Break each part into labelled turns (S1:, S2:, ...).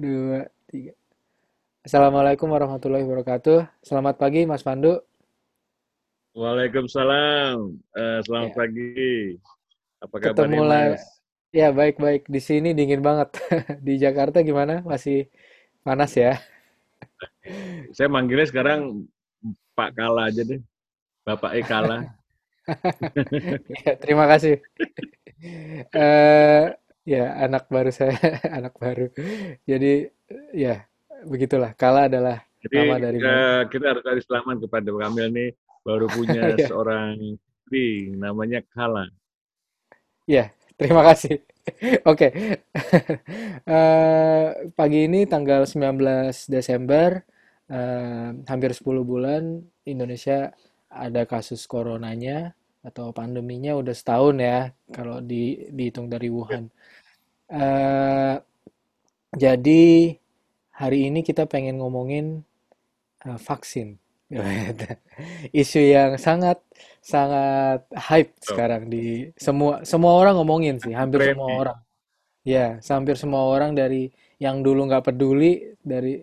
S1: dua, tiga. Assalamualaikum warahmatullahi wabarakatuh. Selamat pagi, Mas Pandu.
S2: Waalaikumsalam. Uh, selamat ya. pagi.
S1: Apa kabar Ketemu Mas? Ya, baik-baik. Di sini dingin banget. Di Jakarta gimana? Masih panas ya?
S2: Saya manggilnya sekarang Pak Kala aja deh. Bapak E Kala.
S1: ya, terima kasih. uh, ya, anak baru saya, anak baru. Jadi, ya, begitulah. Kala adalah
S2: Jadi, nama dari uh, kita harus cari selamat kepada Kamil nih baru punya yeah. seorang istri namanya Kala.
S1: Ya, terima kasih. Oke, okay. uh, pagi ini tanggal 19 Desember, uh, hampir 10 bulan Indonesia ada kasus coronanya atau pandeminya udah setahun ya kalau di, dihitung dari Wuhan. Uh, jadi hari ini kita pengen ngomongin uh, vaksin. Isu yang sangat sangat hype oh. sekarang di semua semua orang ngomongin sih, hampir semua orang. Ya, hampir semua orang dari yang dulu nggak peduli dari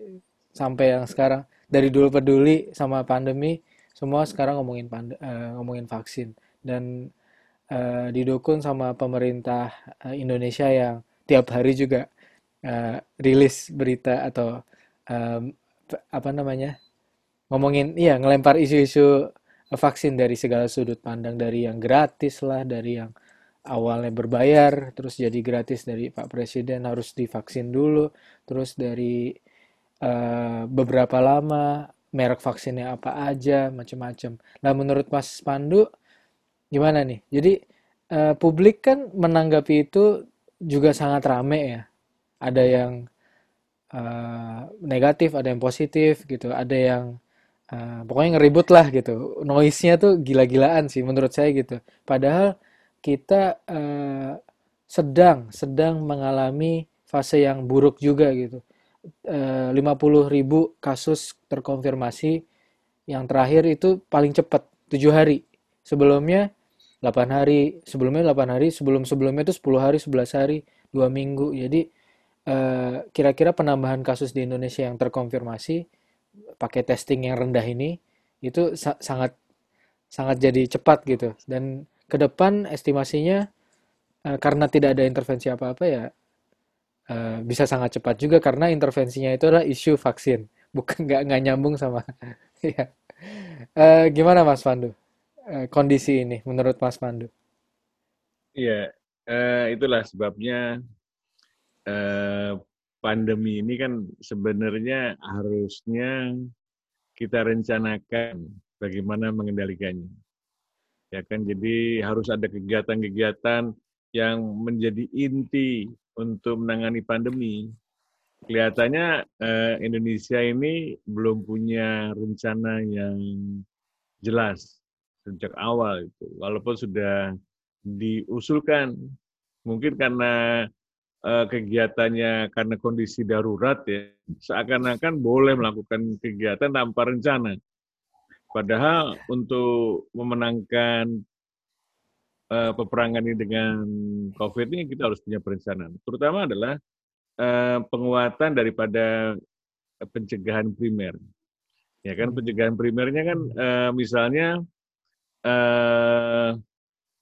S1: sampai yang sekarang dari dulu peduli sama pandemi, semua sekarang ngomongin pand uh, ngomongin vaksin dan uh, didukung sama pemerintah uh, Indonesia yang tiap hari juga uh, rilis berita atau um, apa namanya ngomongin iya ngelempar isu-isu vaksin dari segala sudut pandang dari yang gratis lah dari yang awalnya berbayar terus jadi gratis dari Pak Presiden harus divaksin dulu terus dari uh, beberapa lama merek vaksinnya apa aja macam-macam nah menurut Mas Pandu gimana nih? Jadi uh, publik kan menanggapi itu juga sangat rame ya ada yang uh, negatif ada yang positif gitu ada yang Uh, pokoknya ngeribut lah gitu. Noise-nya tuh gila-gilaan sih menurut saya gitu. Padahal kita uh, sedang sedang mengalami fase yang buruk juga gitu. Uh, 50 ribu kasus terkonfirmasi yang terakhir itu paling cepat 7 hari. Sebelumnya 8 hari, sebelumnya 8 hari, sebelum-sebelumnya itu 10 hari, 11 hari, 2 minggu. Jadi kira-kira uh, penambahan kasus di Indonesia yang terkonfirmasi pakai testing yang rendah ini itu sa sangat sangat jadi cepat gitu. Dan ke depan estimasinya uh, karena tidak ada intervensi apa-apa ya uh, bisa sangat cepat juga karena intervensinya itu adalah isu vaksin. Bukan nggak nggak nyambung sama ya. Gimana Mas Pandu uh, kondisi ini menurut Mas Pandu?
S2: Iya uh, itulah sebabnya uh, pandemi ini kan sebenarnya harusnya kita rencanakan bagaimana mengendalikannya. Ya kan, jadi harus ada kegiatan-kegiatan yang menjadi inti untuk menangani pandemi. Kelihatannya eh, Indonesia ini belum punya rencana yang jelas sejak awal itu. Walaupun sudah diusulkan, mungkin karena uh, kegiatannya karena kondisi darurat ya, seakan-akan boleh melakukan kegiatan tanpa rencana. Padahal untuk memenangkan uh, peperangan ini dengan COVID ini kita harus punya perencanaan. Terutama adalah uh, penguatan daripada pencegahan primer. Ya kan pencegahan primernya kan uh, misalnya uh,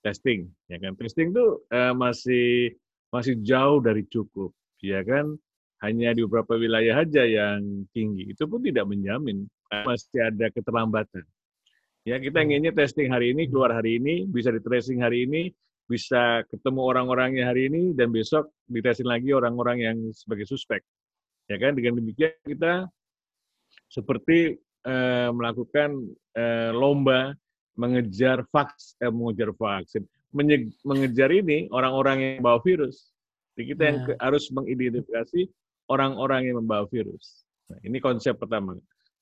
S2: testing, ya kan testing itu uh, masih masih jauh dari cukup, ya kan? Hanya di beberapa wilayah saja yang tinggi. Itu pun tidak menjamin masih ada keterlambatan. Ya, kita hmm. inginnya testing hari ini, keluar hari ini, bisa di tracing hari ini, bisa ketemu orang-orangnya hari ini, dan besok di tracing lagi orang-orang yang sebagai suspek. Ya kan, dengan demikian kita seperti eh, melakukan eh, lomba mengejar vaks, eh, mengejar vaksin, mengejar ini orang-orang yang membawa virus. Jadi kita yang nah. harus mengidentifikasi orang-orang yang membawa virus. Nah, ini konsep pertama.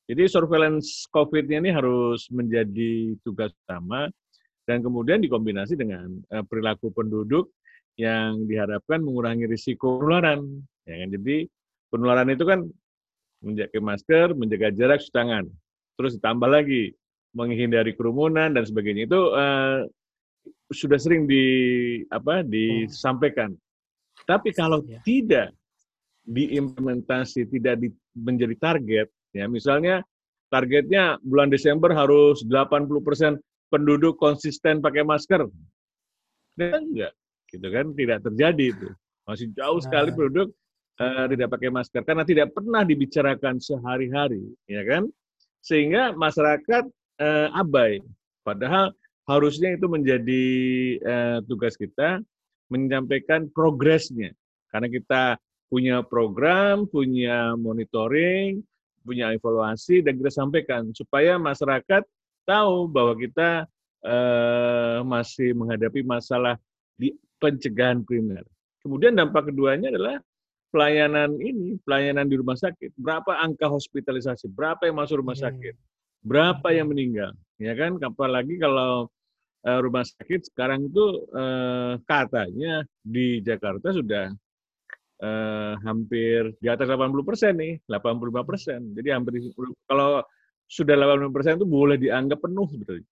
S2: Jadi surveillance COVID-nya ini harus menjadi tugas utama dan kemudian dikombinasi dengan uh, perilaku penduduk yang diharapkan mengurangi risiko penularan. Ya kan? Jadi penularan itu kan menjaga masker, menjaga jarak cuci tangan, terus ditambah lagi menghindari kerumunan dan sebagainya. Itu uh, sudah sering di apa disampaikan. Tapi kalau ya. tidak diimplementasi tidak di, menjadi target, ya misalnya targetnya bulan Desember harus 80% penduduk konsisten pakai masker. Dan enggak, gitu kan tidak terjadi itu. Masih jauh sekali nah. penduduk uh, tidak pakai masker karena tidak pernah dibicarakan sehari-hari, ya kan? Sehingga masyarakat uh, abai. Padahal harusnya itu menjadi uh, tugas kita menyampaikan progresnya. Karena kita punya program, punya monitoring, punya evaluasi, dan kita sampaikan supaya masyarakat tahu bahwa kita uh, masih menghadapi masalah di pencegahan primer. Kemudian dampak keduanya adalah pelayanan ini, pelayanan di rumah sakit. Berapa angka hospitalisasi, berapa yang masuk rumah hmm. Berapa yang meninggal, ya kan? Apalagi kalau uh, rumah sakit sekarang itu uh, katanya di Jakarta sudah uh, hampir di atas 80 persen nih, 85 persen. Jadi hampir kalau sudah 85 persen itu boleh dianggap penuh sebetulnya.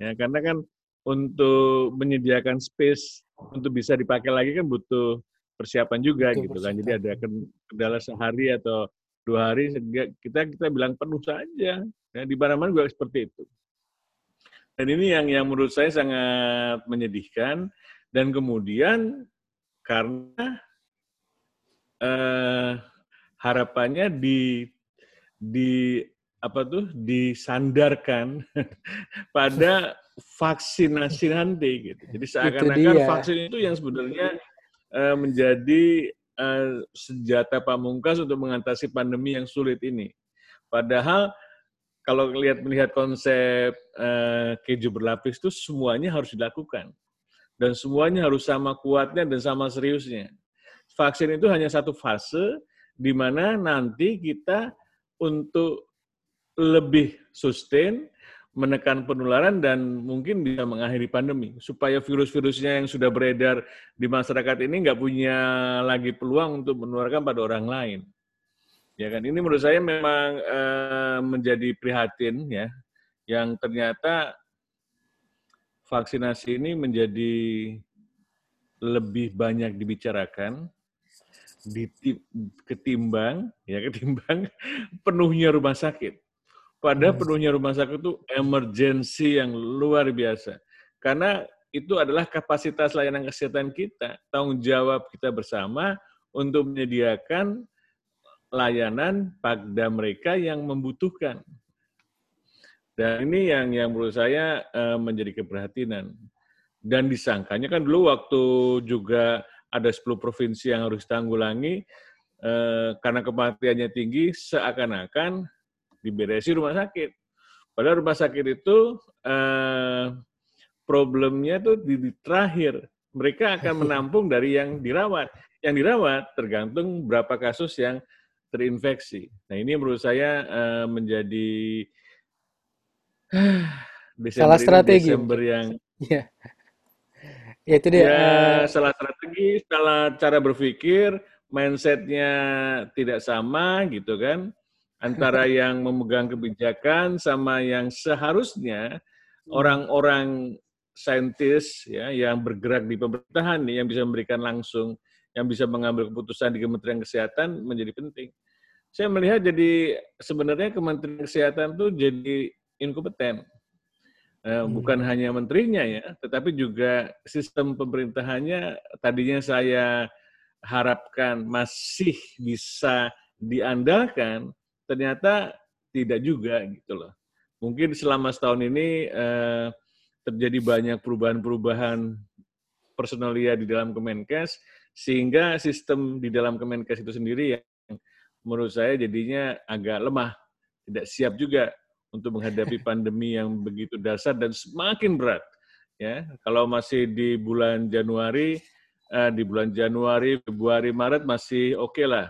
S2: Ya, karena kan untuk menyediakan space untuk bisa dipakai lagi kan butuh persiapan juga Betul, gitu kan. Jadi ada kendala sehari atau dua hari kita kita bilang penuh saja. Ya, di mana-mana juga seperti itu. Dan ini yang yang menurut saya sangat menyedihkan dan kemudian karena eh, harapannya di di apa tuh disandarkan pada vaksinasi nanti gitu. Jadi seakan-akan vaksin itu yang sebenarnya uh, menjadi uh, senjata pamungkas untuk mengatasi pandemi yang sulit ini. Padahal kalau lihat melihat konsep uh, keju berlapis itu semuanya harus dilakukan dan semuanya harus sama kuatnya dan sama seriusnya. Vaksin itu hanya satu fase di mana nanti kita untuk lebih sustain menekan penularan dan mungkin bisa mengakhiri pandemi supaya virus-virusnya yang sudah beredar di masyarakat ini nggak punya lagi peluang untuk menularkan pada orang lain. Ya kan, ini menurut saya memang uh, menjadi prihatin ya, yang ternyata vaksinasi ini menjadi lebih banyak dibicarakan ketimbang ya ketimbang penuhnya rumah sakit. Pada hmm. penuhnya rumah sakit itu emergensi yang luar biasa. Karena itu adalah kapasitas layanan kesehatan kita, tanggung jawab kita bersama untuk menyediakan layanan pada mereka yang membutuhkan. Dan ini yang yang menurut saya uh, menjadi keprihatinan. Dan disangkanya kan dulu waktu juga ada 10 provinsi yang harus tanggulangi uh, karena kematiannya tinggi seakan-akan diberesi rumah sakit. Padahal rumah sakit itu uh, problemnya tuh di, di terakhir. Mereka akan menampung dari yang dirawat. Yang dirawat tergantung berapa kasus yang terinfeksi. Nah ini menurut saya uh, menjadi
S1: Desember salah strategi.
S2: Desember yang
S1: ya. ya itu dia. Ya,
S2: uh, salah strategi, salah cara berpikir, mindsetnya tidak sama gitu kan, antara yang memegang kebijakan sama yang seharusnya hmm. orang-orang saintis ya yang bergerak di pemerintahan nih yang bisa memberikan langsung yang bisa mengambil keputusan di Kementerian Kesehatan menjadi penting. Saya melihat jadi sebenarnya Kementerian Kesehatan itu jadi inkompeten. Eh, hmm. Bukan hanya menterinya ya, tetapi juga sistem pemerintahannya tadinya saya harapkan masih bisa diandalkan, ternyata tidak juga gitu loh. Mungkin selama setahun ini eh, terjadi banyak perubahan-perubahan personalia di dalam Kemenkes sehingga sistem di dalam Kemenkes itu sendiri yang menurut saya jadinya agak lemah, tidak siap juga untuk menghadapi pandemi yang begitu dasar dan semakin berat. Ya, kalau masih di bulan Januari, eh, di bulan Januari, Februari, Maret masih oke okay lah.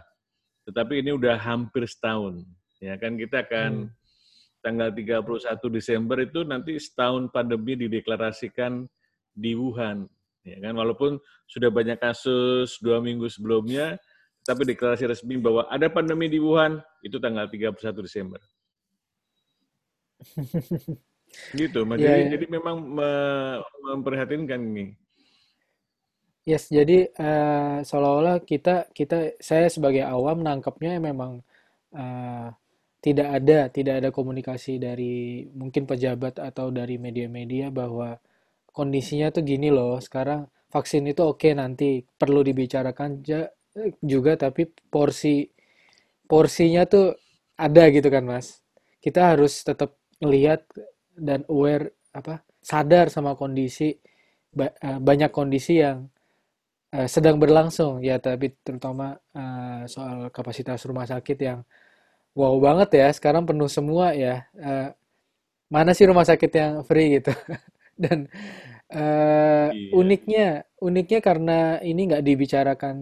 S2: Tetapi ini udah hampir setahun. Ya kan kita akan hmm. tanggal 31 Desember itu nanti setahun pandemi dideklarasikan di Wuhan ya kan? Walaupun sudah banyak kasus dua minggu sebelumnya tapi deklarasi resmi bahwa ada pandemi di Wuhan itu tanggal 31 Desember. Gitu ya, jadi, ya. jadi memang memprihatinkan ini.
S1: Yes, jadi eh, seolah-olah kita kita saya sebagai awam nangkepnya memang eh, tidak ada tidak ada komunikasi dari mungkin pejabat atau dari media-media bahwa kondisinya tuh gini loh. Sekarang vaksin itu oke nanti perlu dibicarakan juga tapi porsi porsinya tuh ada gitu kan Mas. Kita harus tetap melihat dan aware apa sadar sama kondisi eh, banyak kondisi yang eh, sedang berlangsung ya tapi terutama eh, soal kapasitas rumah sakit yang wow banget ya sekarang penuh semua ya mana sih rumah sakit yang free gitu dan eh,
S2: Iya.
S1: uniknya uniknya karena ini nggak dibicarakan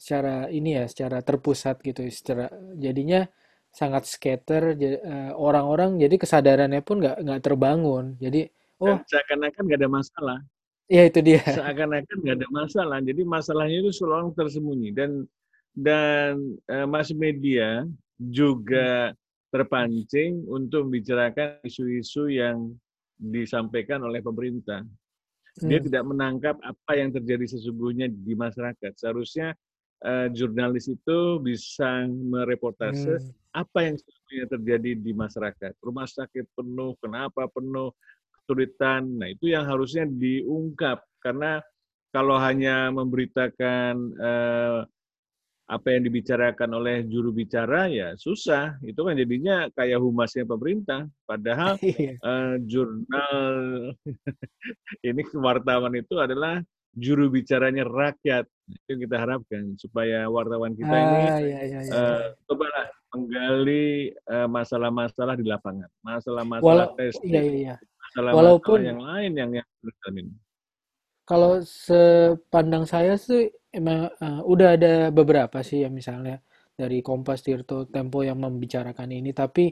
S1: secara ini ya secara terpusat gitu secara jadinya sangat scatter eh, orang-orang jadi kesadarannya pun nggak nggak terbangun jadi oh
S2: seakan-akan nggak ada masalah.
S1: ya itu dia
S2: Seakan-akan nggak ada masalah. Jadi masalahnya itu selalu tersembunyi. Dan dan eh, mass media juga terpancing untuk membicarakan isu-isu yang disampaikan oleh pemerintah. Dia
S1: Hmm,
S2: tidak menangkap apa yang terjadi sesungguhnya di masyarakat. Seharusnya eh, jurnalis itu bisa mereportase
S1: hmm,
S2: apa yang sesungguhnya terjadi di masyarakat. Rumah sakit penuh, kenapa penuh, kesulitan. Nah, itu yang harusnya diungkap karena kalau hanya memberitakan eh, apa yang dibicarakan oleh juru bicara ya susah. Itu kan jadinya kayak humasnya pemerintah. Padahal
S1: iya
S2: eh, jurnal ini wartawan itu adalah juru bicaranya rakyat. Itu kita harapkan supaya wartawan kita ini
S1: ah ya ya ya ya
S2: eh, cobalah menggali eh, masalah-masalah di lapangan, masalah-masalah
S1: walau iya
S2: testing,
S1: iya iya
S2: masalah-masalah
S1: walaupun
S2: yang lain yang yang terjadi.
S1: Kalau sepandang saya sih emang eh, udah ada beberapa sih ya misalnya dari Kompas, Tirto, Tempo yang membicarakan ini, tapi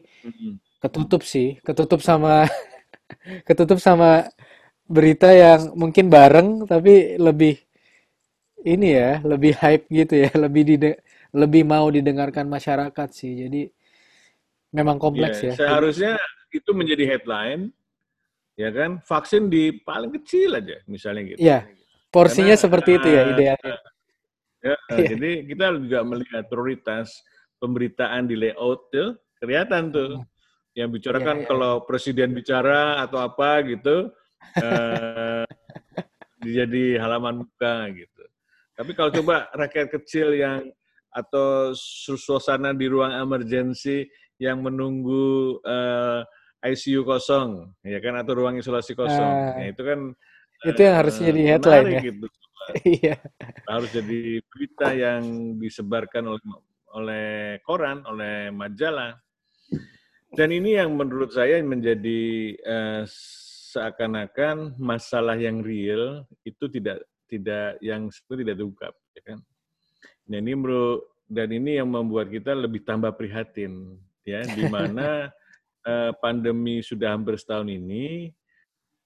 S1: ketutup sih, ketutup sama ketutup sama berita yang mungkin bareng tapi lebih ini ya, lebih hype gitu ya, lebih dide lebih mau didengarkan masyarakat sih. Jadi memang kompleks
S2: Ya,
S1: ya.
S2: Seharusnya itu menjadi headline, ya kan? Vaksin di paling kecil aja, misalnya gitu.
S1: ya porsinya
S2: Karena
S1: seperti itu ya idealnya.
S2: ya,
S1: Iya.
S2: jadi kita juga melihat prioritas pemberitaan di layout tuh kelihatan tuh.
S1: Hmm,
S2: Yang
S1: Iya
S2: bicarakan
S1: iya iya.
S2: kalau presiden bicara atau apa gitu, eh, jadi halaman muka gitu. Tapi kalau coba rakyat kecil yang atau suasana di ruang emergency yang menunggu eh, ICU kosong, ya kan atau ruang isolasi kosong, ya
S1: Ah,
S2: itu kan
S1: itu yang harusnya
S2: eh,
S1: jadi headline
S2: menarik
S1: ya.
S2: gitu.
S1: Iya.
S2: Harus jadi berita yang disebarkan oleh oleh koran, oleh majalah. Dan ini yang menurut saya menjadi eh, seakan-akan masalah yang real itu tidak tidak yang seperti tidak terungkap, ya kan? Dan ini dan ini yang membuat kita lebih tambah prihatin, ya, di mana eh, pandemi sudah hampir setahun ini,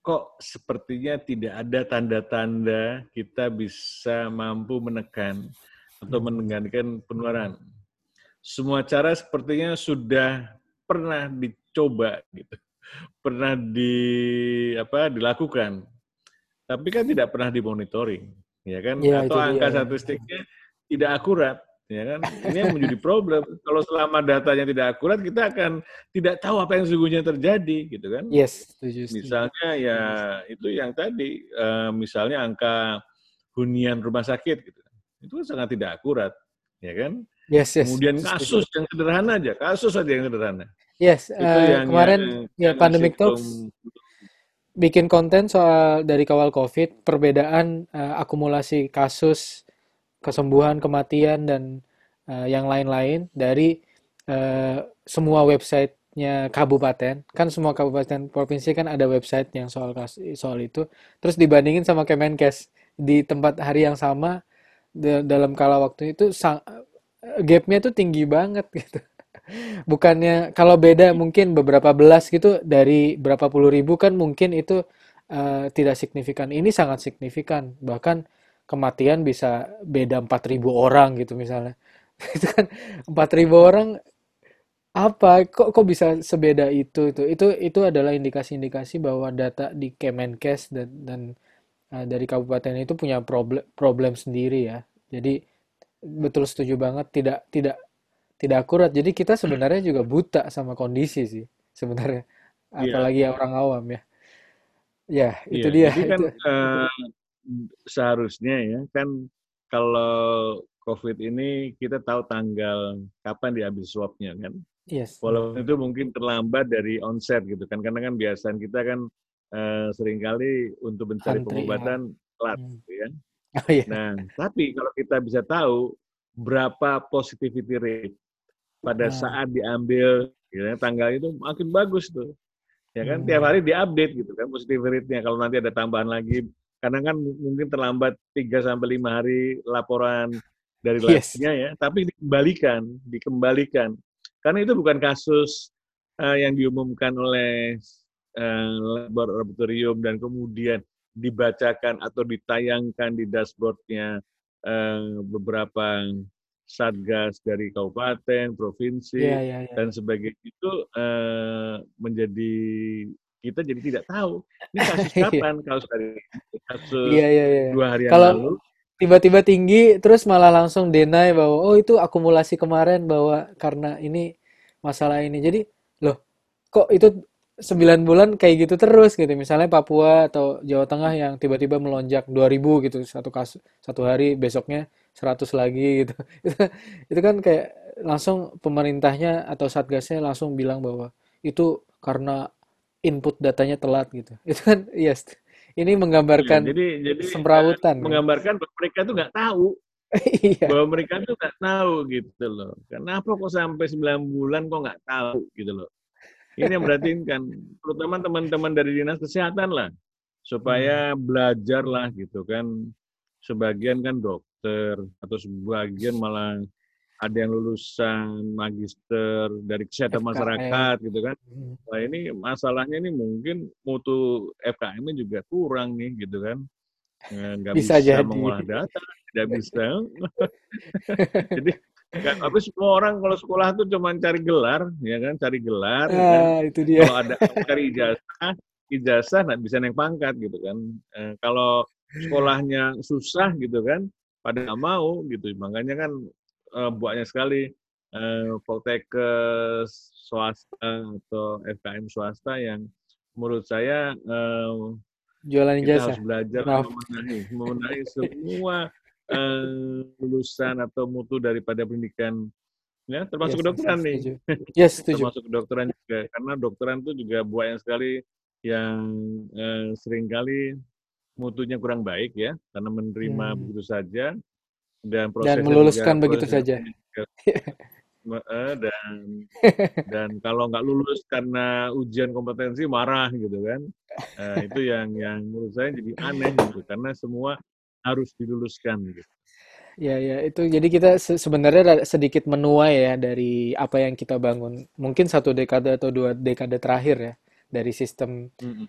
S2: kok sepertinya tidak ada tanda-tanda kita bisa mampu menekan atau
S1: Hmm.
S2: mengendalikan penularan. Semua cara sepertinya sudah pernah dicoba gitu, pernah di apa dilakukan, tapi kan tidak pernah dimonitoring, ya kan?
S1: Ya
S2: Atau
S1: itu dia
S2: angka
S1: ya.
S2: statistiknya tidak akurat, ya kan? Ini yang menjadi problem. Kalau selama datanya tidak akurat, kita akan tidak tahu apa yang sesungguhnya terjadi, gitu kan?
S1: Yes, setuju, setuju.
S2: Misalnya ya itu yang tadi, eh, misalnya angka hunian rumah sakit, gitu. Itu kan sangat tidak akurat, ya kan?
S1: Yes, yes,
S2: Kemudian kasus yang sederhana aja, kasus saja yang sederhana.
S1: Yes,
S2: Itu
S1: eh,
S2: yang yang
S1: kemarin ya
S2: yang
S1: Pandemic Talks bikin konten soal dari kawal COVID, perbedaan eh, akumulasi kasus, kesembuhan, kematian, dan eh, yang lain-lain dari eh, semua websitenya kabupaten. Kan semua kabupaten provinsi kan ada website yang soal soal itu. Terus dibandingin sama Kemenkes di tempat hari yang sama da- dalam kala waktu itu sang- gapnya tuh tinggi banget gitu. Bukannya kalau beda mungkin beberapa belas gitu dari berapa puluh ribu kan mungkin itu eh, tidak signifikan. Ini sangat signifikan. Bahkan kematian bisa beda 4.000 orang gitu misalnya. Itu kan 4.000 orang apa kok kok bisa sebeda itu itu itu itu adalah indikasi-indikasi bahwa data di Kemenkes dan dan uh, dari kabupaten itu punya problem problem sendiri ya. Jadi betul setuju banget tidak tidak tidak akurat. Jadi kita sebenarnya juga buta sama kondisi sih sebenarnya.
S2: Iya.
S1: Apalagi orang awam ya. Ya, itu
S2: Iya,
S1: dia.
S2: jadi kan
S1: Itu.
S2: eh, seharusnya ya kan kalau COVID ini kita tahu tanggal kapan diambil swabnya kan.
S1: Yes.
S2: Walaupun itu mungkin terlambat dari onset gitu kan, karena kan biasanya kita kan eh, sering kali untuk mencari
S1: Antri ya.
S2: pengobatan telat
S1: Hmm.
S2: gitu ya.
S1: Oh iya.
S2: Nah, tapi kalau kita bisa tahu berapa positivity rate pada
S1: Nah.
S2: saat diambil ya, tanggal itu makin bagus tuh. Ya kan
S1: Hmm.
S2: tiap hari diupdate gitu kan positivity rate-nya kalau nanti ada tambahan lagi karena kan mungkin terlambat 3 sampai 5 hari laporan dari
S1: Yes.
S2: labnya ya, tapi dikembalikan, dikembalikan. Karena itu bukan kasus eh, yang diumumkan oleh eh, laboratorium dan kemudian dibacakan atau ditayangkan di dashboardnya eh, beberapa satgas dari kabupaten, provinsi,
S1: Iya, iya, iya.
S2: dan sebagainya itu eh, menjadi kita jadi tidak tahu ini kasus
S1: Iya.
S2: kapan kasus dari kasus
S1: Iya, iya, iya.
S2: dua hari yang
S1: Kalau
S2: lalu
S1: tiba-tiba tinggi terus malah langsung deny bahwa oh itu akumulasi kemarin bahwa karena ini masalah ini. Jadi loh kok itu 9 bulan kayak gitu terus gitu. Misalnya Papua atau Jawa Tengah yang tiba-tiba melonjak 2000 gitu satu kasus satu hari besoknya 100 lagi gitu. Itu, itu kan kayak langsung pemerintahnya atau satgasnya langsung bilang bahwa itu karena input datanya telat gitu. Itu kan yes. Ini menggambarkan
S2: jadi jadi eh,
S1: semrawutan kan.
S2: menggambarkan bahwa mereka tuh nggak tahu
S1: Iya.
S2: bahwa mereka tuh nggak tahu gitu loh. Kenapa kok sampai 9 bulan kok nggak tahu gitu loh. Ini yang berarti kan, terutama teman-teman dari dinas kesehatan lah, supaya
S1: Hmm.
S2: belajar lah gitu kan. Sebagian kan dokter atau sebagian malah ada yang lulusan magister dari kesehatan
S1: FKM.
S2: masyarakat gitu kan.
S1: Hmm.
S2: Wah ini masalahnya ini mungkin mutu FKM-nya juga kurang nih gitu kan. Eh, Nggak
S1: Bisa
S2: bisa,
S1: jadi.
S2: mengolah data, tidak bisa. Jadi nggak- tapi semua orang kalau sekolah tuh cuma cari gelar, ya kan, cari gelar. ya kan.
S1: Ah, itu dia.
S2: Kalau ada cari ijazah, ijazah nggak bisa naik pangkat gitu kan. Eh, kalau sekolahnya susah gitu kan, pada nggak mau gitu. Makanya kan eh, banyak sekali eh, poltekkes swasta atau FKM swasta yang menurut saya eh,
S1: Jualan
S2: kita
S1: ijazah.
S2: harus belajar
S1: Maaf.
S2: memenahi, memenahi semua eh, lulusan atau mutu daripada pendidikan ya termasuk
S1: Yes,
S2: kedokteran
S1: yes,
S2: nih
S1: setuju. Yes, setuju.
S2: termasuk kedokteran juga karena dokteran itu juga banyak sekali yang eh, sering kali mutunya kurang baik ya karena menerima
S1: Hmm.
S2: begitu saja dan prosesnya
S1: Dan meluluskan
S2: juga,
S1: begitu saja.
S2: eh, dan dan kalau nggak lulus karena ujian kompetensi marah gitu kan Eh, itu yang yang menurut saya jadi aneh gitu karena semua harus diluluskan gitu.
S1: Ya, ya, itu jadi kita se- sebenarnya sedikit menuai ya dari apa yang kita bangun. Mungkin satu dekade atau dua dekade terakhir ya dari sistem
S2: Mm-mm.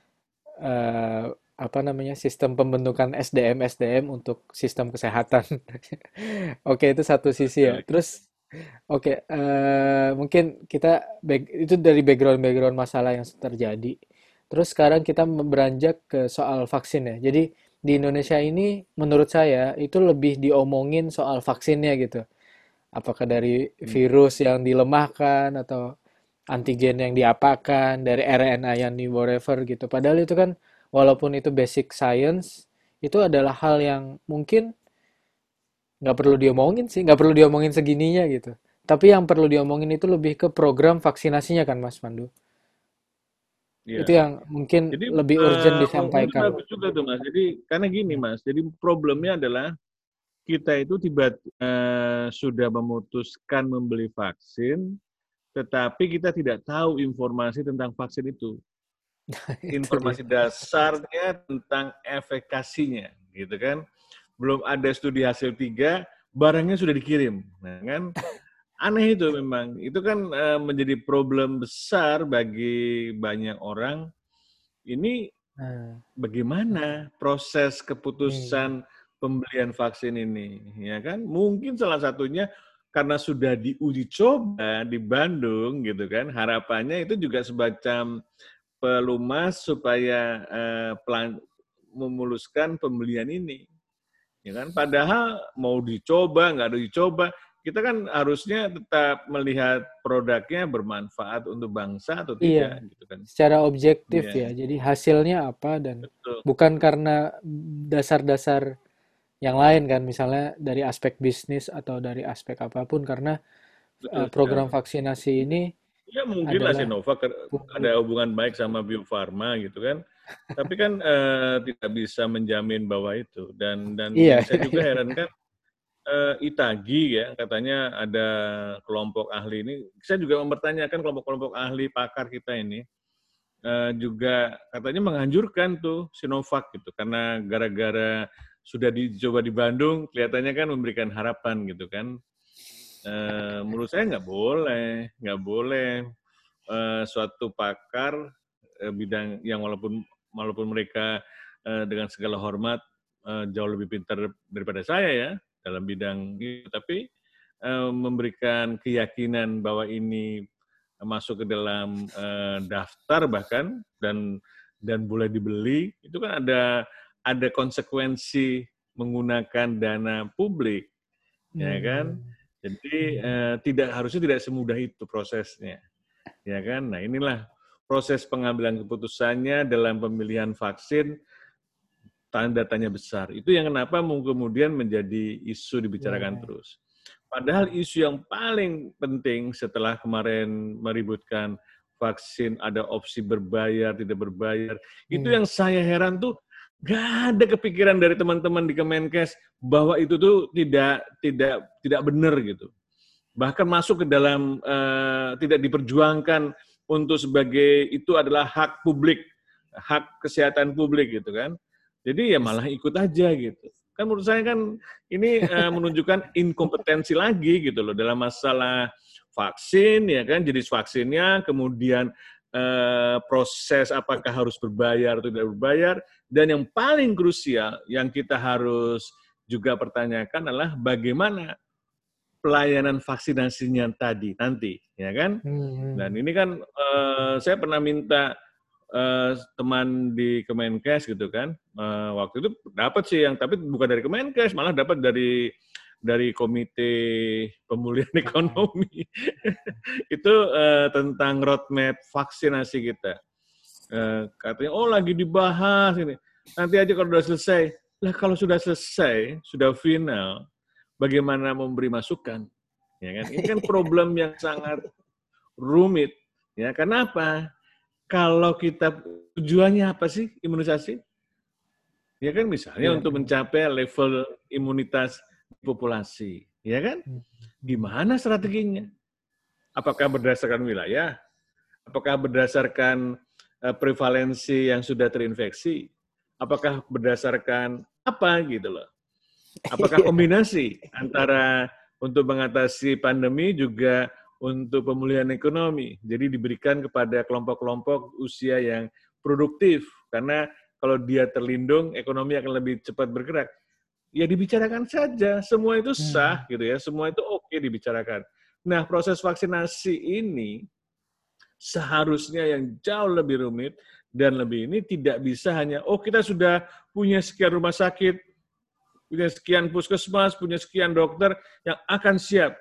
S1: eh, apa namanya sistem pembentukan SDM SDM untuk sistem kesehatan. Oke, itu satu sisi ya. Terus oke eh, mungkin kita back- itu dari background-background masalah yang terjadi. Terus sekarang kita beranjak ke soal vaksin ya. Jadi di Indonesia ini menurut saya itu lebih diomongin soal vaksinnya gitu. Apakah dari
S2: Hmm.
S1: virus yang dilemahkan atau antigen yang diapakan, dari RNA yang di whatever gitu. Padahal itu kan walaupun itu basic science, itu adalah hal yang mungkin nggak perlu diomongin sih, nggak perlu diomongin segininya gitu. Tapi yang perlu diomongin itu lebih ke program vaksinasinya kan Mas Pandu.
S2: Iya.
S1: Itu yang mungkin
S2: Jadi
S1: lebih
S2: eh,
S1: urgent
S2: itu
S1: disampaikan.
S2: bagus juga tuh mas. Jadi karena gini mas, jadi problemnya adalah kita itu tiba eh, sudah memutuskan membeli vaksin, tetapi kita tidak tahu informasi tentang vaksin itu. Informasi dasarnya tentang efikasinya, gitu kan? Belum ada studi hasil tiga, barangnya sudah dikirim, nah, kan? Aneh itu memang. Itu kan eh, menjadi problem besar bagi banyak orang. Ini
S1: Nah,
S2: bagaimana proses
S1: hmm.
S2: keputusan pembelian vaksin ini, ya kan? Mungkin salah satunya karena sudah diuji coba di Bandung, gitu kan? Harapannya itu juga semacam pelumas supaya eh, pelan- memuluskan pembelian ini. Ya kan? Padahal mau dicoba, nggak ada dicoba, kita kan harusnya tetap melihat produknya bermanfaat untuk bangsa atau
S1: iya,
S2: tidak gitu kan.
S1: Secara objektif iya. ya. Jadi hasilnya apa dan Betul. bukan karena dasar-dasar yang lain kan misalnya dari aspek bisnis atau dari aspek apa pun karena Betul, uh, program vaksinasi ini
S2: ya mungkin lah Sinovac ada hubungan baik sama Bio Farma gitu kan. Tapi kan uh, tidak bisa menjamin bahwa itu dan dan iya. saya juga heran kan uh, Itagi ya katanya ada kelompok ahli ini. Saya juga mempertanyakan kelompok-kelompok ahli pakar kita ini uh, juga katanya menganjurkan tuh Sinovac gitu karena gara-gara sudah dicoba di Bandung kelihatannya kan memberikan harapan gitu kan. Uh, menurut saya nggak boleh, nggak boleh uh, suatu pakar uh, bidang yang walaupun walaupun mereka uh, dengan segala hormat uh, jauh lebih pintar daripada saya ya dalam bidang itu, tapi uh, memberikan keyakinan bahwa ini masuk ke dalam uh, daftar bahkan dan dan boleh dibeli itu kan ada ada konsekuensi menggunakan dana publik hmm. ya kan jadi uh, tidak harusnya tidak semudah itu prosesnya ya kan nah inilah proses pengambilan keputusannya dalam pemilihan vaksin tanda tanya besar. Itu yang kenapa kemudian menjadi isu dibicarakan yeah. terus. Padahal isu yang paling penting setelah kemarin meributkan vaksin ada opsi berbayar tidak berbayar, itu yang saya heran tuh gak ada kepikiran dari teman-teman di Kemenkes bahwa itu tuh tidak tidak tidak benar gitu. Bahkan masuk ke dalam uh, tidak diperjuangkan untuk sebagai itu adalah hak publik, hak kesehatan publik gitu kan. Jadi ya malah ikut aja gitu. Kan menurut saya kan ini uh, menunjukkan inkompetensi lagi gitu loh dalam masalah vaksin ya kan jenis vaksinnya kemudian uh, proses apakah harus berbayar atau tidak berbayar dan yang paling krusial yang kita harus juga pertanyakan adalah bagaimana pelayanan vaksinasinya tadi nanti ya kan hmm. dan ini kan uh, saya pernah minta uh, teman di Kemenkes gitu kan. Uh, waktu itu dapat sih yang tapi bukan dari Kemenkes, malah dapat dari dari Komite Pemulihan Ekonomi. itu uh, tentang roadmap vaksinasi kita. Uh, katanya oh lagi dibahas ini. Nanti aja kalau sudah selesai. Lah kalau sudah selesai, sudah final, bagaimana memberi masukan? Ya kan? Ini kan problem yang sangat rumit. Ya, kenapa? kalau kita tujuannya apa sih imunisasi? Ya kan misalnya ya. untuk mencapai level imunitas populasi, ya kan? Hmm. Gimana strateginya? Apakah berdasarkan wilayah? Apakah berdasarkan uh, prevalensi yang sudah terinfeksi? Apakah berdasarkan apa gitu loh? Apakah kombinasi antara untuk mengatasi pandemi juga untuk pemulihan ekonomi. Jadi diberikan kepada kelompok-kelompok usia yang produktif karena kalau dia terlindung ekonomi akan lebih cepat bergerak. Ya dibicarakan saja, semua itu hmm. sah hmm. gitu ya, semua itu oke okay dibicarakan. Nah, proses vaksinasi ini seharusnya yang jauh lebih rumit dan lebih ini tidak bisa hanya oh kita sudah punya sekian rumah sakit, punya sekian puskesmas, punya sekian dokter yang akan siap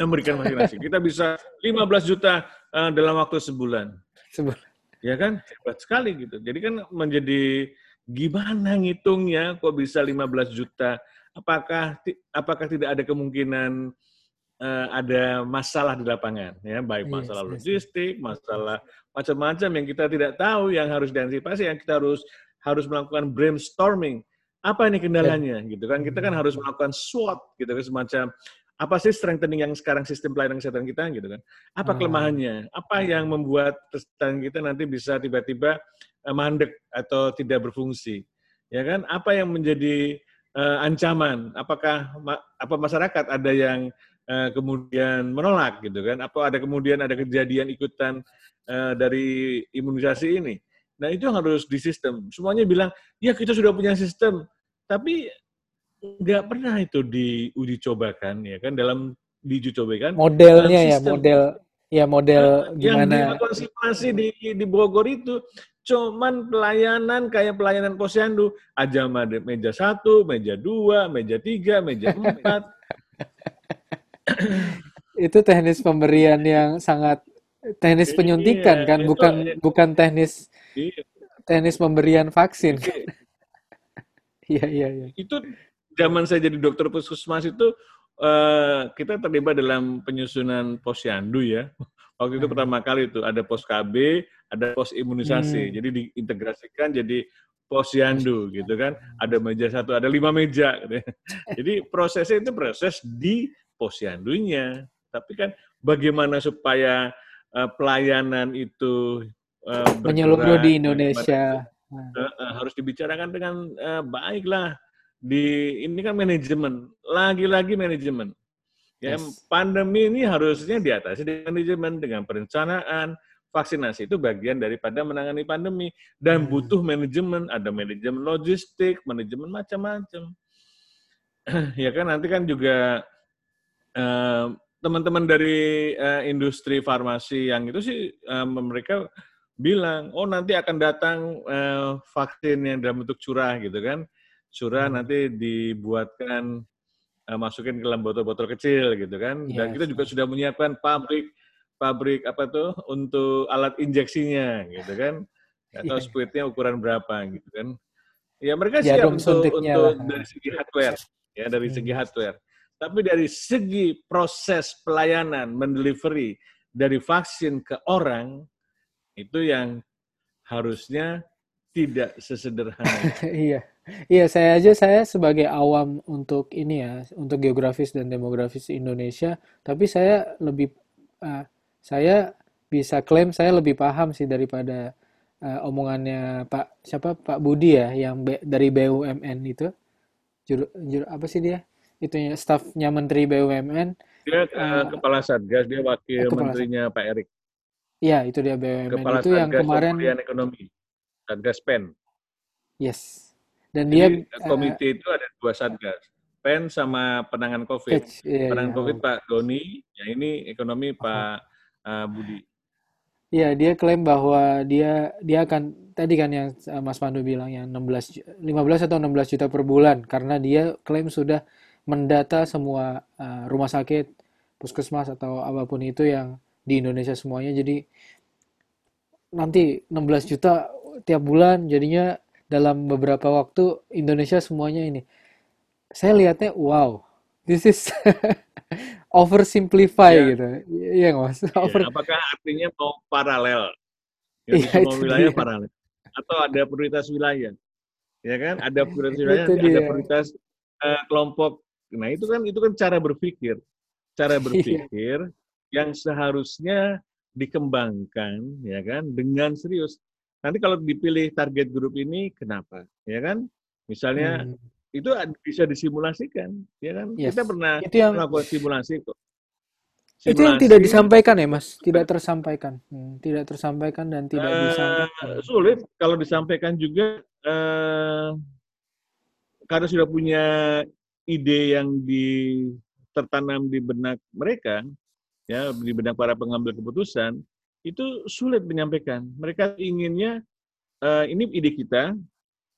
S2: memberikan vaksinasi. Kita bisa 15 juta uh, dalam waktu sebulan. Sebulan. Ya kan? Hebat sekali gitu. Jadi kan menjadi gimana ngitungnya kok bisa 15 juta? Apakah apakah tidak ada kemungkinan uh, ada masalah di lapangan ya, baik iya, masalah yes, logistik, masalah macam-macam yang kita tidak tahu yang harus diantisipasi, yang kita harus harus melakukan brainstorming. Apa ini kendalanya gitu kan? Kita kan harus melakukan SWOT gitu kan semacam apa sih strengthening yang sekarang sistem pelayanan kesehatan kita gitu kan? Apa hmm. kelemahannya? Apa yang membuat kesehatan kita nanti bisa tiba-tiba mandek atau tidak berfungsi? Ya kan? Apa yang menjadi uh, ancaman? Apakah ma apa masyarakat ada yang uh, kemudian menolak gitu kan? Apa ada kemudian ada kejadian ikutan uh, dari imunisasi ini? Nah, itu yang harus di sistem. Semuanya bilang, "Ya, kita sudah punya sistem." Tapi nggak pernah itu diuji cobakan ya kan dalam diuji cobakan
S1: modelnya ya model ya model
S2: yang
S1: gimana?
S2: simulasi di di Bogor itu cuman pelayanan kayak pelayanan posyandu. Aja meja satu, meja dua, meja tiga, meja empat.
S1: itu teknis pemberian yang sangat teknis penyuntikan
S2: Iya,
S1: kan
S2: itu-
S1: bukan bukan teknis
S2: Iya,
S1: teknis pemberian vaksin.
S2: Itu-
S1: iya iya iya.
S2: Itu zaman saya jadi dokter puskesmas itu eh, kita terlibat dalam penyusunan posyandu ya. Waktu itu
S1: Hmm.
S2: pertama kali itu ada pos KB, ada pos imunisasi.
S1: Hmm.
S2: Jadi diintegrasikan jadi posyandu gitu kan. Ada meja satu, ada lima meja. gitu ya. Jadi prosesnya itu proses di posyandunya. Tapi kan bagaimana supaya eh, pelayanan itu eh,
S1: menyeluruh di Indonesia
S2: Eh, eh, harus dibicarakan dengan eh, baik lah. Di ini kan manajemen, lagi-lagi manajemen. Ya,
S1: Yes.
S2: pandemi ini harusnya diatasi dengan manajemen, dengan perencanaan. Vaksinasi itu bagian daripada menangani pandemi dan
S1: Hmm.
S2: butuh manajemen, ada manajemen logistik, manajemen macam-macam. ya kan nanti kan juga eh, teman-teman dari eh, industri farmasi yang itu sih eh, mereka bilang, oh nanti akan datang eh, vaksin yang dalam bentuk curah gitu kan. Curah
S1: Hmm.
S2: nanti dibuatkan eh, masukin ke dalam botol-botol kecil gitu kan. Dan
S1: Yes.
S2: kita juga sudah menyiapkan pabrik pabrik apa tuh untuk alat injeksinya gitu kan. Tahu
S1: Iya.
S2: squidnya ukuran berapa gitu kan. Ya mereka siap
S1: Jarum
S2: untuk, untuk
S1: lah.
S2: dari segi hardware ya dari
S1: Hmm.
S2: segi hardware. Tapi dari segi proses pelayanan mendelivery dari vaksin ke orang itu yang harusnya tidak sesederhana.
S1: iya iya saya aja saya sebagai awam untuk ini ya untuk geografis dan demografis Indonesia tapi saya lebih eh, saya bisa klaim saya lebih paham sih daripada eh, omongannya Pak siapa? Pak Budi ya yang B- dari BUMN itu. Juru, juru apa sih dia? Itunya stafnya Menteri BUMN
S2: Dia eh,
S1: Eh,
S2: kepala satgas, dia wakil
S1: kepala
S2: menterinya Pak Erik.
S1: ya itu dia BUMN
S2: Kepala
S1: itu yang
S2: satgas
S1: kemarin
S2: pemulihan ekonomi, satgas PEN.
S1: yes dan dia
S2: Jadi
S1: eh,
S2: komite itu ada dua satgas, PEN sama penanganan COVID.
S1: catch iya,
S2: Penanganan
S1: iya,
S2: COVID. Pak Doni, yang ini ekonomi Pak eh, Budi.
S1: Iya, dia klaim bahwa dia dia akan tadi kan yang uh, Mas Pandu bilang yang 16 ju- 15 atau 16 juta per bulan karena dia klaim sudah mendata semua uh, rumah sakit, puskesmas atau apa pun itu yang di Indonesia semuanya. Jadi nanti 16 juta tiap bulan jadinya dalam beberapa waktu Indonesia semuanya ini. Saya lihatnya wow, this is oversimplify
S2: Ya.
S1: gitu. Iya Mas?
S2: Ya,
S1: Over
S2: apakah artinya mau paralel? Ya,
S1: Iya,
S2: semua
S1: itu
S2: wilayah
S1: dia.
S2: paralel. Atau ada prioritas wilayah. Ya kan? Ada prioritas wilayah, ada
S1: dia.
S2: prioritas eh, kelompok. Nah, itu kan itu kan cara berpikir. Cara
S1: Iya.
S2: berpikir yang seharusnya dikembangkan ya kan dengan serius. Nanti kalau dipilih target grup ini kenapa? Ya kan? Misalnya
S1: Hmm,
S2: itu bisa disimulasikan, ya kan?
S1: yes.
S2: Kita pernah
S1: Itu yang
S2: melakukan simulasi kok.
S1: itu yang tidak
S2: Simulasi
S1: disampaikan ya, Mas. Tidak tersampaikan. Hmm, tidak tersampaikan dan tidak
S2: Eh,
S1: disampaikan.
S2: sulit kalau disampaikan juga eh, karena sudah punya ide yang di tertanam di benak mereka ya di benak para pengambil keputusan itu sulit menyampaikan. Mereka inginnya eh, ini ide kita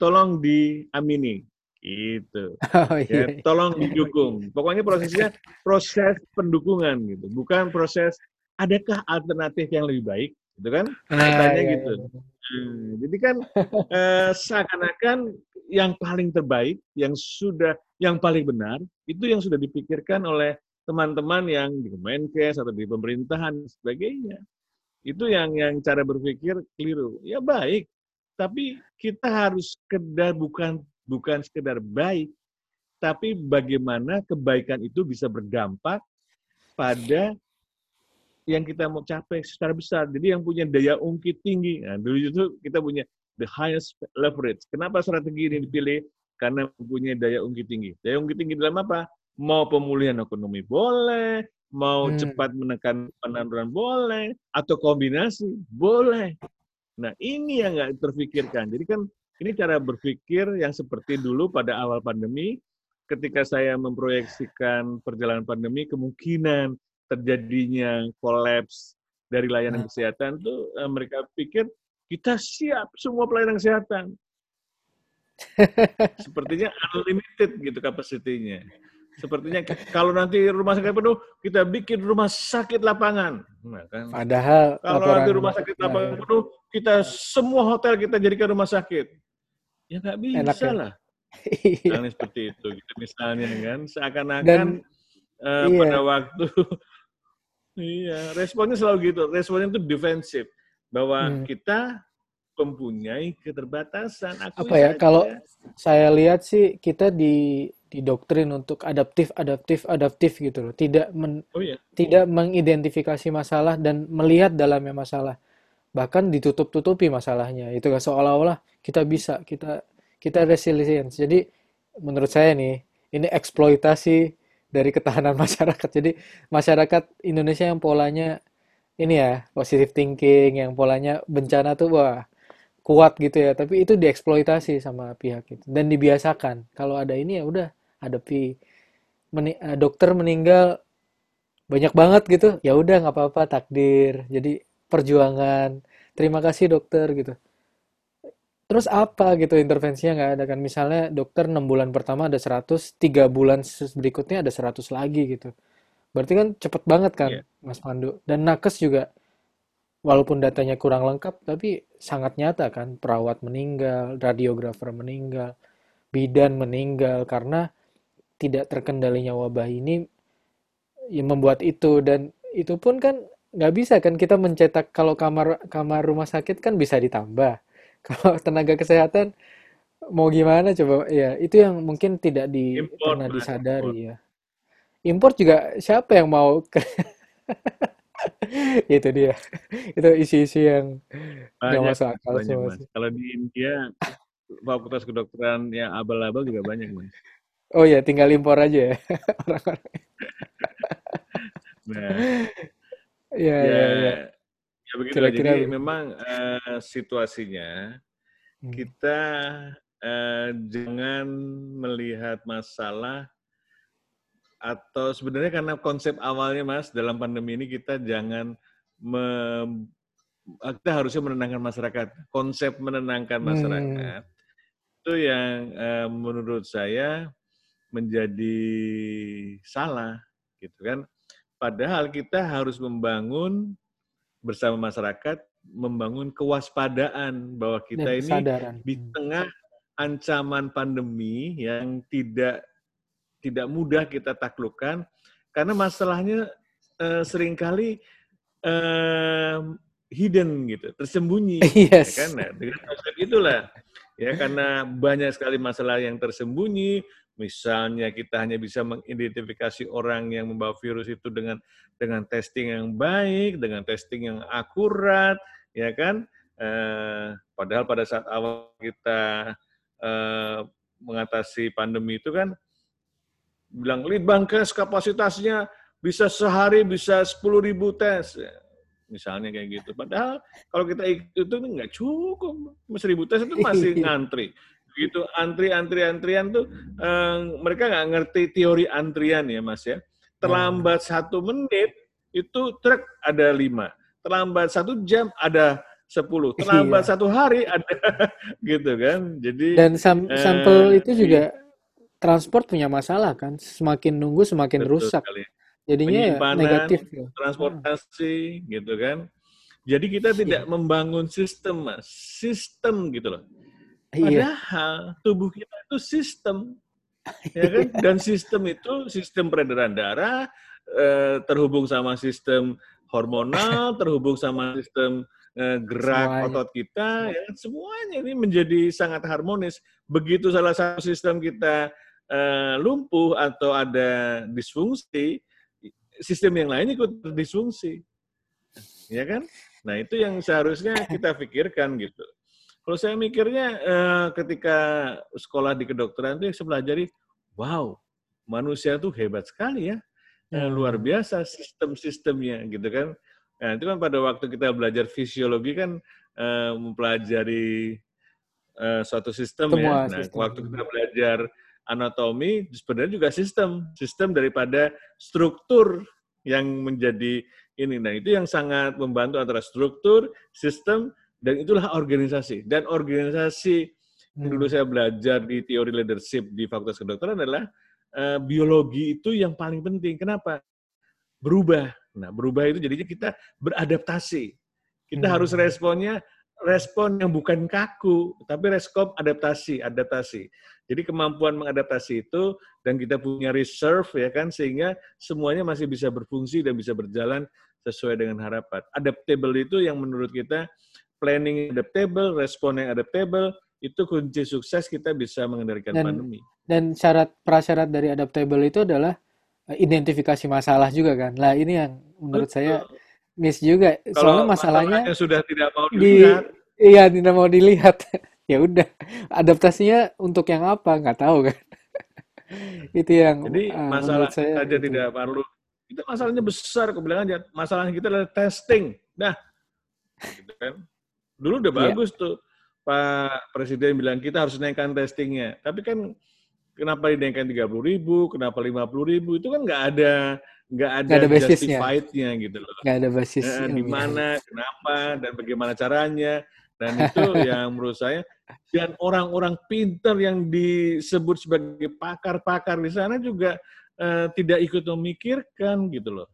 S2: tolong diamini. Gitu.
S1: Oh
S2: ya
S1: iya.
S2: tolong didukung. Pokoknya prosesnya proses pendukungan gitu. Bukan proses adakah alternatif yang lebih baik? Gitu kan?
S1: Ah,
S2: pertanyaannya
S1: iya,
S2: gitu.
S1: iya.
S2: Hmm, jadi kan eh, seakan-akan yang paling terbaik, yang sudah, yang paling benar, itu yang sudah dipikirkan oleh teman-teman yang di Kemenkes atau di pemerintahan sebagainya. Itu yang yang cara berpikir keliru. Ya baik, tapi kita harus sekedar bukan bukan sekedar baik, tapi bagaimana kebaikan itu bisa berdampak pada yang kita mau capai secara besar. Jadi yang punya daya ungkit tinggi. Nah, dulu itu kita punya the highest leverage. Kenapa strategi ini dipilih? Karena mempunyai daya ungkit tinggi. Daya ungkit tinggi dalam apa? Mau pemulihan ekonomi boleh, mau
S1: Hmm.
S2: cepat menekan penanduran boleh, atau kombinasi boleh. Nah ini yang nggak terfikirkan. Jadi kan ini cara berpikir yang seperti dulu pada awal pandemi, ketika saya memproyeksikan perjalanan pandemi, kemungkinan terjadinya kolaps dari layanan
S1: Nah.
S2: kesehatan tuh eh, mereka pikir kita siap semua pelayanan kesehatan. Sepertinya unlimited gitu kapasitinya. Sepertinya kalau nanti rumah sakit penuh, kita bikin rumah sakit lapangan. Nah, kan.
S1: Padahal
S2: Kalau
S1: laporan
S2: nanti rumah sakit
S1: ya,
S2: lapangan
S1: ya.
S2: penuh, kita semua hotel kita jadikan rumah sakit. Ya nggak
S1: Enak
S2: bisa
S1: ya.
S2: lah. Misalnya seperti itu, gitu. misalnya kan, seakan-akan eh,
S1: iya.
S2: pada waktu, iya, responnya selalu gitu, responnya itu defensif, bahwa
S1: Hmm.
S2: kita mempunyai keterbatasan, akui
S1: apa ya kalau saya lihat sih kita di didoktrin untuk adaptif adaptif adaptif gitu loh. Tidak men-
S2: Oh iya,
S1: tidak mengidentifikasi masalah dan melihat dalamnya masalah. Bahkan ditutup-tutupi masalahnya. Itu kan seolah-olah kita bisa kita kita resilience. Jadi menurut saya nih ini eksploitasi dari ketahanan masyarakat. Jadi masyarakat Indonesia yang polanya ini ya positive thinking yang polanya bencana tuh wah kuat gitu ya. Tapi itu dieksploitasi sama pihak itu. Dan dibiasakan. Kalau ada ini ya udah hadapi Meni- eh, dokter meninggal banyak banget gitu. Ya udah nggak apa-apa takdir. Jadi perjuangan. Terima kasih dokter gitu. Terus apa gitu intervensinya nggak ada kan? Misalnya dokter 6 bulan pertama ada 100 3 bulan berikutnya ada 100 lagi gitu. Berarti kan cepet banget kan
S2: iya.
S1: Mas Pandu? Dan nakes juga walaupun datanya kurang lengkap tapi sangat nyata kan. Perawat meninggal radiografer meninggal bidan meninggal. Karena tidak terkendalinya wabah ini yang membuat itu dan itu pun kan nggak bisa kan kita mencetak kalau kamar kamar rumah sakit kan bisa ditambah kalau tenaga kesehatan mau gimana coba ya itu yang mungkin tidak di
S2: Import,
S1: pernah
S2: import.
S1: disadari ya import juga siapa yang mau ke itu dia itu isu-isu yang nggak
S2: Banyak,
S1: masuk
S2: Mas,
S1: akal
S2: banyak,
S1: semua
S2: Mas. Kalau di India, fakultas kedokteran yang abal-abal juga banyak, Mas.
S1: Oh ya tinggal impor aja ya orang-orang
S2: Nah,
S1: ya
S2: ya,
S1: ya ya
S2: ya begitu.
S1: kira-kira
S2: Jadi memang eh, situasinya
S1: Hmm.
S2: kita eh, jangan melihat masalah atau sebenarnya karena konsep awalnya Mas dalam pandemi ini kita jangan mem- kita harusnya menenangkan masyarakat. Konsep menenangkan
S1: Hmm.
S2: masyarakat itu yang eh, menurut saya menjadi salah gitu kan. Padahal kita harus membangun bersama masyarakat membangun kewaspadaan bahwa
S1: dan
S2: kita ini di
S1: Hmm.
S2: tengah ancaman pandemi yang tidak tidak mudah kita taklukkan karena masalahnya eh, sering kali eh, hidden gitu, tersembunyi, ya kan?
S1: yes
S2: Nah, dengan konsep itulah ya karena banyak sekali masalah yang tersembunyi. Misalnya kita hanya bisa mengidentifikasi orang yang membawa virus itu dengan dengan testing yang baik, dengan testing yang akurat, ya kan? Eh, padahal pada saat awal kita eh, mengatasi pandemi itu kan bilang Litbangkes kapasitasnya bisa sehari bisa 10 ribu tes misalnya kayak gitu. Padahal kalau kita itu nggak cukup seribu tes itu masih ngantri begitu antri antri antrian tuh eh, mereka nggak ngerti teori antrian ya mas ya terlambat satu menit itu truk ada lima terlambat satu jam ada sepuluh terlambat
S1: Iya.
S2: satu hari ada gitu kan jadi
S1: dan sam-
S2: eh,
S1: sampel itu
S2: iya.
S1: juga transport punya masalah kan semakin nunggu semakin
S2: betul
S1: rusak
S2: sekali
S1: jadinya ya negatif ya.
S2: transportasi gitu kan. Jadi kita tidak membangun sistem, Mas. Sistem gitu loh.
S1: Iya
S2: Padahal tubuh kita itu sistem. Ya kan? Dan sistem itu sistem peredaran darah eh, terhubung sama sistem hormonal, terhubung sama sistem eh, gerak
S1: Semuanya.
S2: otot kita, ya kan? semuanya ini menjadi sangat harmonis. Begitu salah satu sistem kita eh, lumpuh atau ada disfungsi, sistem yang lain ikut disfungsi. Ya kan? Nah, itu yang seharusnya kita pikirkan gitu. Kalau saya mikirnya eh, ketika sekolah di kedokteran itu saya pelajari, wow, manusia tuh hebat sekali ya. Eh,
S1: Hmm.
S2: luar biasa sistem-sistemnya gitu kan. Nah, itu kan pada waktu kita belajar fisiologi kan eh, mempelajari eh, suatu sistem
S1: Semua
S2: ya. Nah,
S1: sistem.
S2: waktu kita belajar anatomi sebenarnya juga sistem, sistem daripada struktur yang menjadi ini. Nah, itu yang sangat membantu antara struktur, sistem, dan itulah organisasi. Dan organisasi yang dulu saya belajar di teori leadership di Fakultas Kedokteran adalah uh, biologi itu yang paling penting. Kenapa? Berubah. Nah, berubah itu jadinya kita beradaptasi. Kita hmm. harus responnya respon yang bukan kaku, tapi respon adaptasi, adaptasi. Jadi kemampuan mengadaptasi itu dan kita punya reserve ya kan sehingga semuanya masih bisa berfungsi dan bisa berjalan sesuai dengan harapan. Adaptable itu yang menurut kita planning adaptable, respon yang adaptable itu kunci sukses kita bisa mengendalikan dan, pandemi.
S1: Dan syarat prasyarat dari adaptable itu adalah eh, identifikasi masalah juga kan. Lah ini yang menurut Betul. saya miss juga. Soalnya masalahnya
S2: sudah tidak mau dilihat.
S1: Di, iya, tidak mau dilihat. ya udah, adaptasinya untuk yang apa nggak tahu kan. itu yang
S2: Jadi uh, masalah saya saja itu. tidak perlu itu masalahnya besar, aku bilang aja. Masalah kita adalah testing. Nah, gitu kan. Dulu udah yeah. bagus tuh. Pak Presiden bilang kita harus naikkan testingnya. Tapi kan kenapa dinaikkan 30 ribu, kenapa 50 ribu, itu kan nggak ada nggak ada,
S1: ada
S2: justified-nya gitu loh.
S1: Nggak ada basisnya.
S2: Nah, di mana, kenapa, dan bagaimana caranya. Dan itu yang menurut saya, dan orang-orang pinter yang disebut sebagai pakar-pakar di sana juga uh, tidak ikut memikirkan gitu loh.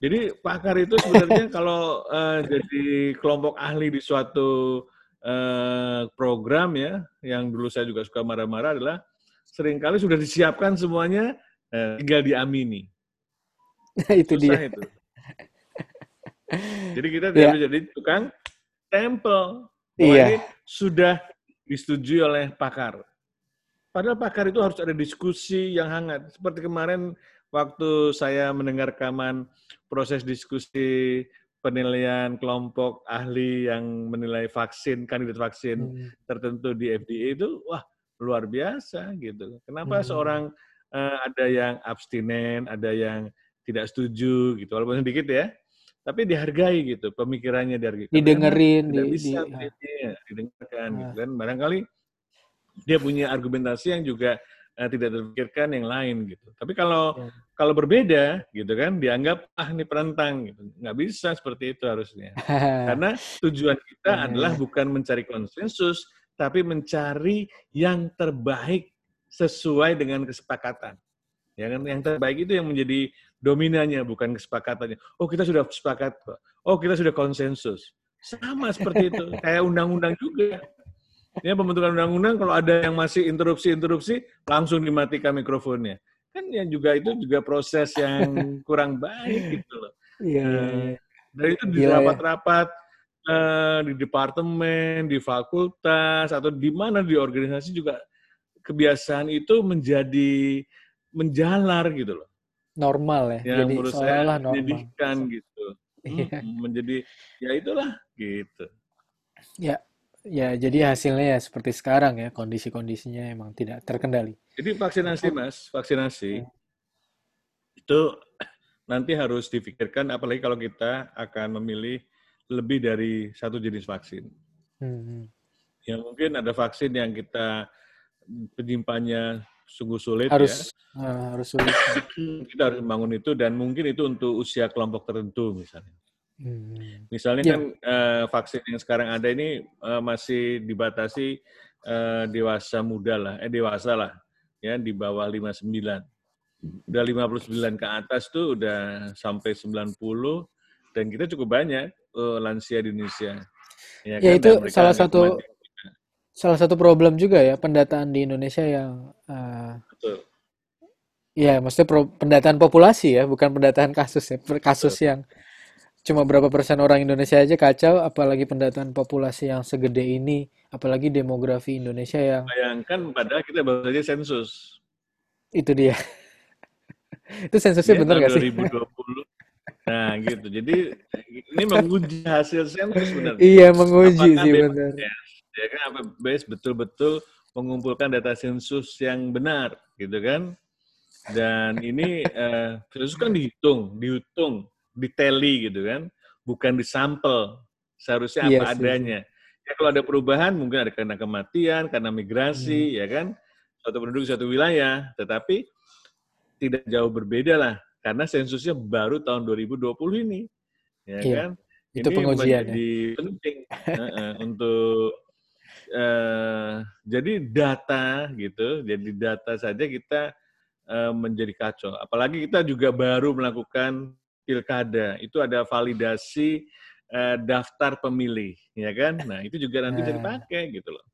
S2: Jadi pakar itu sebenarnya kalau uh, jadi kelompok ahli di suatu uh, program ya, yang dulu saya juga suka marah-marah adalah sering kali sudah disiapkan semuanya, uh, tinggal diamini.
S1: itu Susah dia. Itu.
S2: Jadi kita tidak yeah. jadi tukang tempel. Iya. sudah disetujui oleh pakar. Padahal pakar itu harus ada diskusi yang hangat. Seperti kemarin waktu saya mendengar rekaman proses diskusi penilaian kelompok ahli yang menilai vaksin, kandidat vaksin hmm. tertentu di FDA itu, wah luar biasa gitu. Kenapa hmm. seorang uh, ada yang abstinen, ada yang tidak setuju gitu, walaupun sedikit ya, tapi dihargai gitu, pemikirannya dihargai.
S1: Didengerin,
S2: di, bisa di, ya, didengarkan nah. gitu kan. Barangkali dia punya argumentasi yang juga uh, tidak terpikirkan yang lain gitu. Tapi kalau ya. kalau berbeda gitu kan dianggap ah ini perantang gitu. Nggak bisa seperti itu harusnya. Karena tujuan kita ya. adalah bukan mencari konsensus tapi mencari yang terbaik sesuai dengan kesepakatan. Ya kan yang terbaik itu yang menjadi dominannya bukan kesepakatannya. Oh, kita sudah sepakat. Oh, kita sudah konsensus. Sama seperti itu. Kayak undang-undang juga. Ya pembentukan undang-undang kalau ada yang masih interupsi-interupsi langsung dimatikan mikrofonnya. Kan yang juga itu juga proses yang kurang baik gitu loh. Iya. Uh, dan itu di ya. rapat-rapat uh, di departemen, di fakultas atau di mana di organisasi juga kebiasaan itu menjadi menjalar gitu loh.
S1: Normal ya.
S2: Yang jadi menurut saya menjadikan gitu. Iya. Hmm, menjadi ya itulah gitu.
S1: Ya, Ya, jadi hasilnya ya seperti sekarang ya, kondisi-kondisinya emang tidak terkendali.
S2: Jadi vaksinasi, Mas, vaksinasi hmm. itu nanti harus difikirkan, apalagi kalau kita akan memilih lebih dari satu jenis vaksin. Hmm. Ya mungkin ada vaksin yang kita penyimpannya sungguh sulit
S1: harus,
S2: ya.
S1: Uh, harus sulit.
S2: kita harus membangun itu dan mungkin itu untuk usia kelompok tertentu misalnya. Hmm. Misalnya ya. kan uh, vaksin yang sekarang ada ini uh, masih dibatasi uh, dewasa muda lah, eh dewasa lah, ya di bawah 59. Udah 59 ke atas tuh udah sampai 90 dan kita cukup banyak uh, lansia di Indonesia.
S1: Ya, ya kan? itu salah satu salah satu problem juga ya pendataan di Indonesia yang uh, Betul. Ya, maksudnya pro, pendataan populasi ya, bukan pendataan kasus ya, kasus Betul. yang cuma berapa persen orang Indonesia aja kacau, apalagi pendataan populasi yang segede ini, apalagi demografi Indonesia yang
S2: bayangkan padahal kita baru saja sensus.
S1: Itu dia. itu sensusnya ya, benar nggak sih?
S2: 2020. Nah gitu. Jadi ini menguji hasil sensus benar.
S1: Iya menguji Apakah sih benar.
S2: Ya kan apa BPS betul-betul mengumpulkan data sensus yang benar gitu kan? Dan ini uh, sensus kan dihitung, dihitung diteli gitu kan, bukan disampel. Seharusnya apa yes, iya adanya. Yes. Ya kalau ada perubahan mungkin ada karena kematian, karena migrasi, hmm. ya kan, suatu penduduk suatu wilayah, tetapi tidak jauh berbeda lah karena sensusnya baru tahun 2020 ini, ya
S1: Iya,
S2: kan?
S1: itu
S2: Ini
S1: pengujian ya.
S2: menjadi penting uh, untuk uh, jadi data gitu, jadi data saja kita uh, menjadi kacau. Apalagi kita juga baru melakukan pilkada, itu ada validasi uh, daftar pemilih, ya kan? Nah itu juga nanti bisa
S1: Nah,
S2: dipakai gitu loh.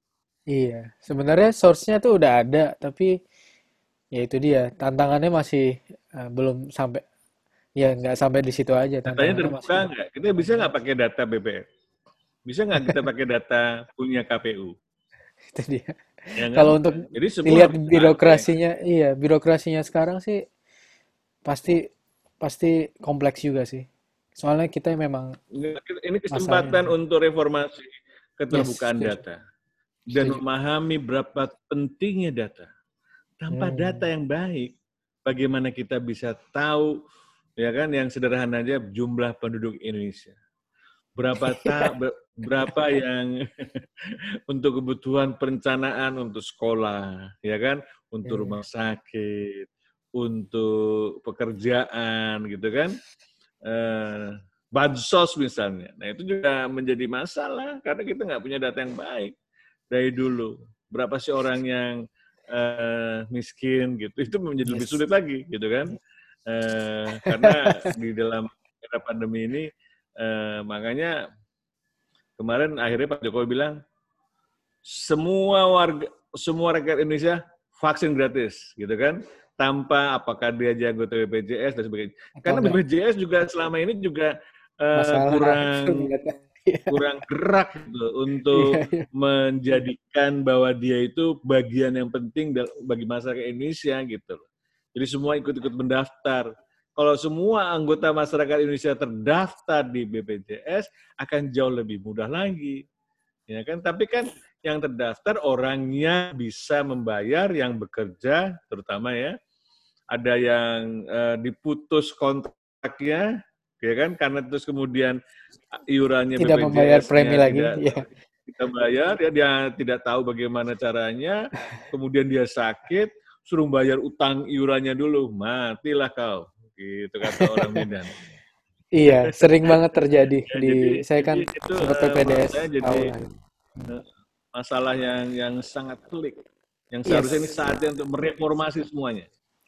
S1: iya. Sebenarnya source-nya tuh udah ada, tapi ya itu dia. Tantangannya masih eh, belum sampai, ya nggak sampai di situ aja.
S2: Datanya
S1: Tantangannya
S2: terbuka nggak? Kita bisa nggak pakai data BPS? Bisa nggak kita pakai data punya KPU?
S1: itu dia.
S2: Ya kan?
S1: Kalau untuk
S2: Jadi
S1: dilihat
S2: dipakai.
S1: birokrasinya, iya, birokrasinya sekarang sih pasti pasti kompleks juga sih. Soalnya kita memang
S2: Ini
S1: masanya
S2: kesempatan untuk reformasi
S1: Yes,
S2: keterbukaan
S1: setuju,
S2: data dan
S1: setuju.
S2: memahami berapa pentingnya data. Tanpa data
S1: Hmm,
S2: yang baik, bagaimana kita bisa tahu ya kan yang sederhana aja jumlah penduduk Indonesia. Berapa ta, ber- berapa yang untuk kebutuhan perencanaan untuk sekolah, ya kan, untuk
S1: iya,
S2: rumah sakit, untuk pekerjaan gitu kan. Eh, bansos misalnya. Nah, itu juga menjadi masalah karena kita nggak punya data yang baik dari dulu. Berapa sih orang yang eh, miskin gitu? Itu menjadi lebih sulit lagi gitu kan. Eh, karena di dalam era pandemi ini eh, makanya kemarin akhirnya Pak Jokowi bilang semua warga semua rakyat Indonesia vaksin gratis gitu kan tanpa apakah dia anggota BPJS dan sebagainya
S1: atau
S2: karena
S1: enggak
S2: BPJS juga selama ini juga
S1: masalah
S2: kurang kurang gerak gitu untuk
S1: iya, iya.
S2: menjadikan bahwa dia itu bagian yang penting bagi masyarakat Indonesia gitu loh. Jadi semua ikut-ikut mendaftar. Kalau semua anggota masyarakat Indonesia terdaftar di BPJS akan jauh lebih mudah lagi ya kan tapi kan yang terdaftar orangnya bisa membayar yang bekerja terutama ya ada yang eh, diputus kontraknya ya kan? Karena terus kemudian iurannya
S1: Tidak membayar premi lagi,
S2: tidak
S1: ya.
S2: kita bayar ya dia tidak tahu bagaimana caranya. Kemudian dia sakit suruh bayar utang iurannya dulu. Matilah kau gitu kata orang Medan.
S1: Iya, sering banget terjadi
S2: ya
S1: di
S2: jadi
S1: saya kan
S2: itu
S1: sempat
S2: eh,
S1: PPDS
S2: jadi eh, masalah yang yang sangat pelik. Yang seharusnya ini
S1: Yes.
S2: saatnya untuk mereformasi semuanya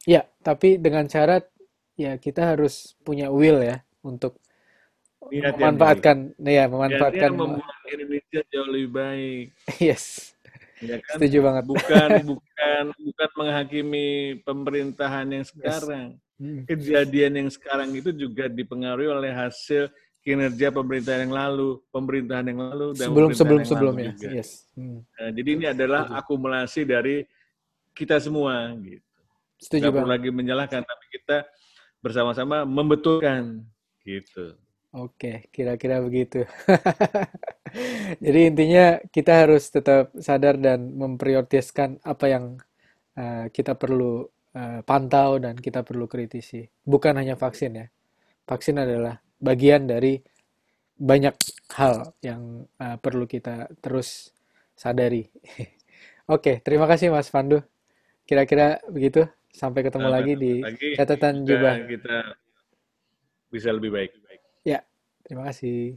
S1: Ya, tapi dengan syarat ya kita harus punya will ya untuk
S2: yang baik
S1: memanfaatkan ya
S2: niatnya
S1: memanfaatkan
S2: membuat Indonesia jauh lebih baik
S1: yes.
S2: ya kan
S1: Setuju banget.
S2: bukan bukan bukan menghakimi pemerintahan yang
S1: Yes.
S2: sekarang
S1: Hmm.
S2: kejadian yang sekarang itu juga dipengaruhi oleh hasil kinerja pemerintahan yang lalu pemerintahan yang lalu dan
S1: Sebelum sebelum
S2: yang
S1: sebelumnya. Yes. Hmm.
S2: Nah, jadi ini adalah akumulasi dari kita semua gitu
S1: Setuju
S2: perlu lagi menyalahkan tapi kita bersama-sama membetulkan gitu
S1: Oke, kira-kira begitu. Jadi intinya kita harus tetap sadar dan memprioritaskan apa yang eh, kita perlu eh, pantau dan kita perlu kritisi. Bukan hanya vaksin ya. Vaksin adalah bagian dari banyak hal yang eh, perlu kita terus sadari. Oke, terima kasih Mas Pandu. Kira-kira begitu. Sampai ketemu lagi di
S2: lagi
S1: catatan
S2: kita
S1: jubah.
S2: kita bisa lebih baik
S1: Ya, terima kasih.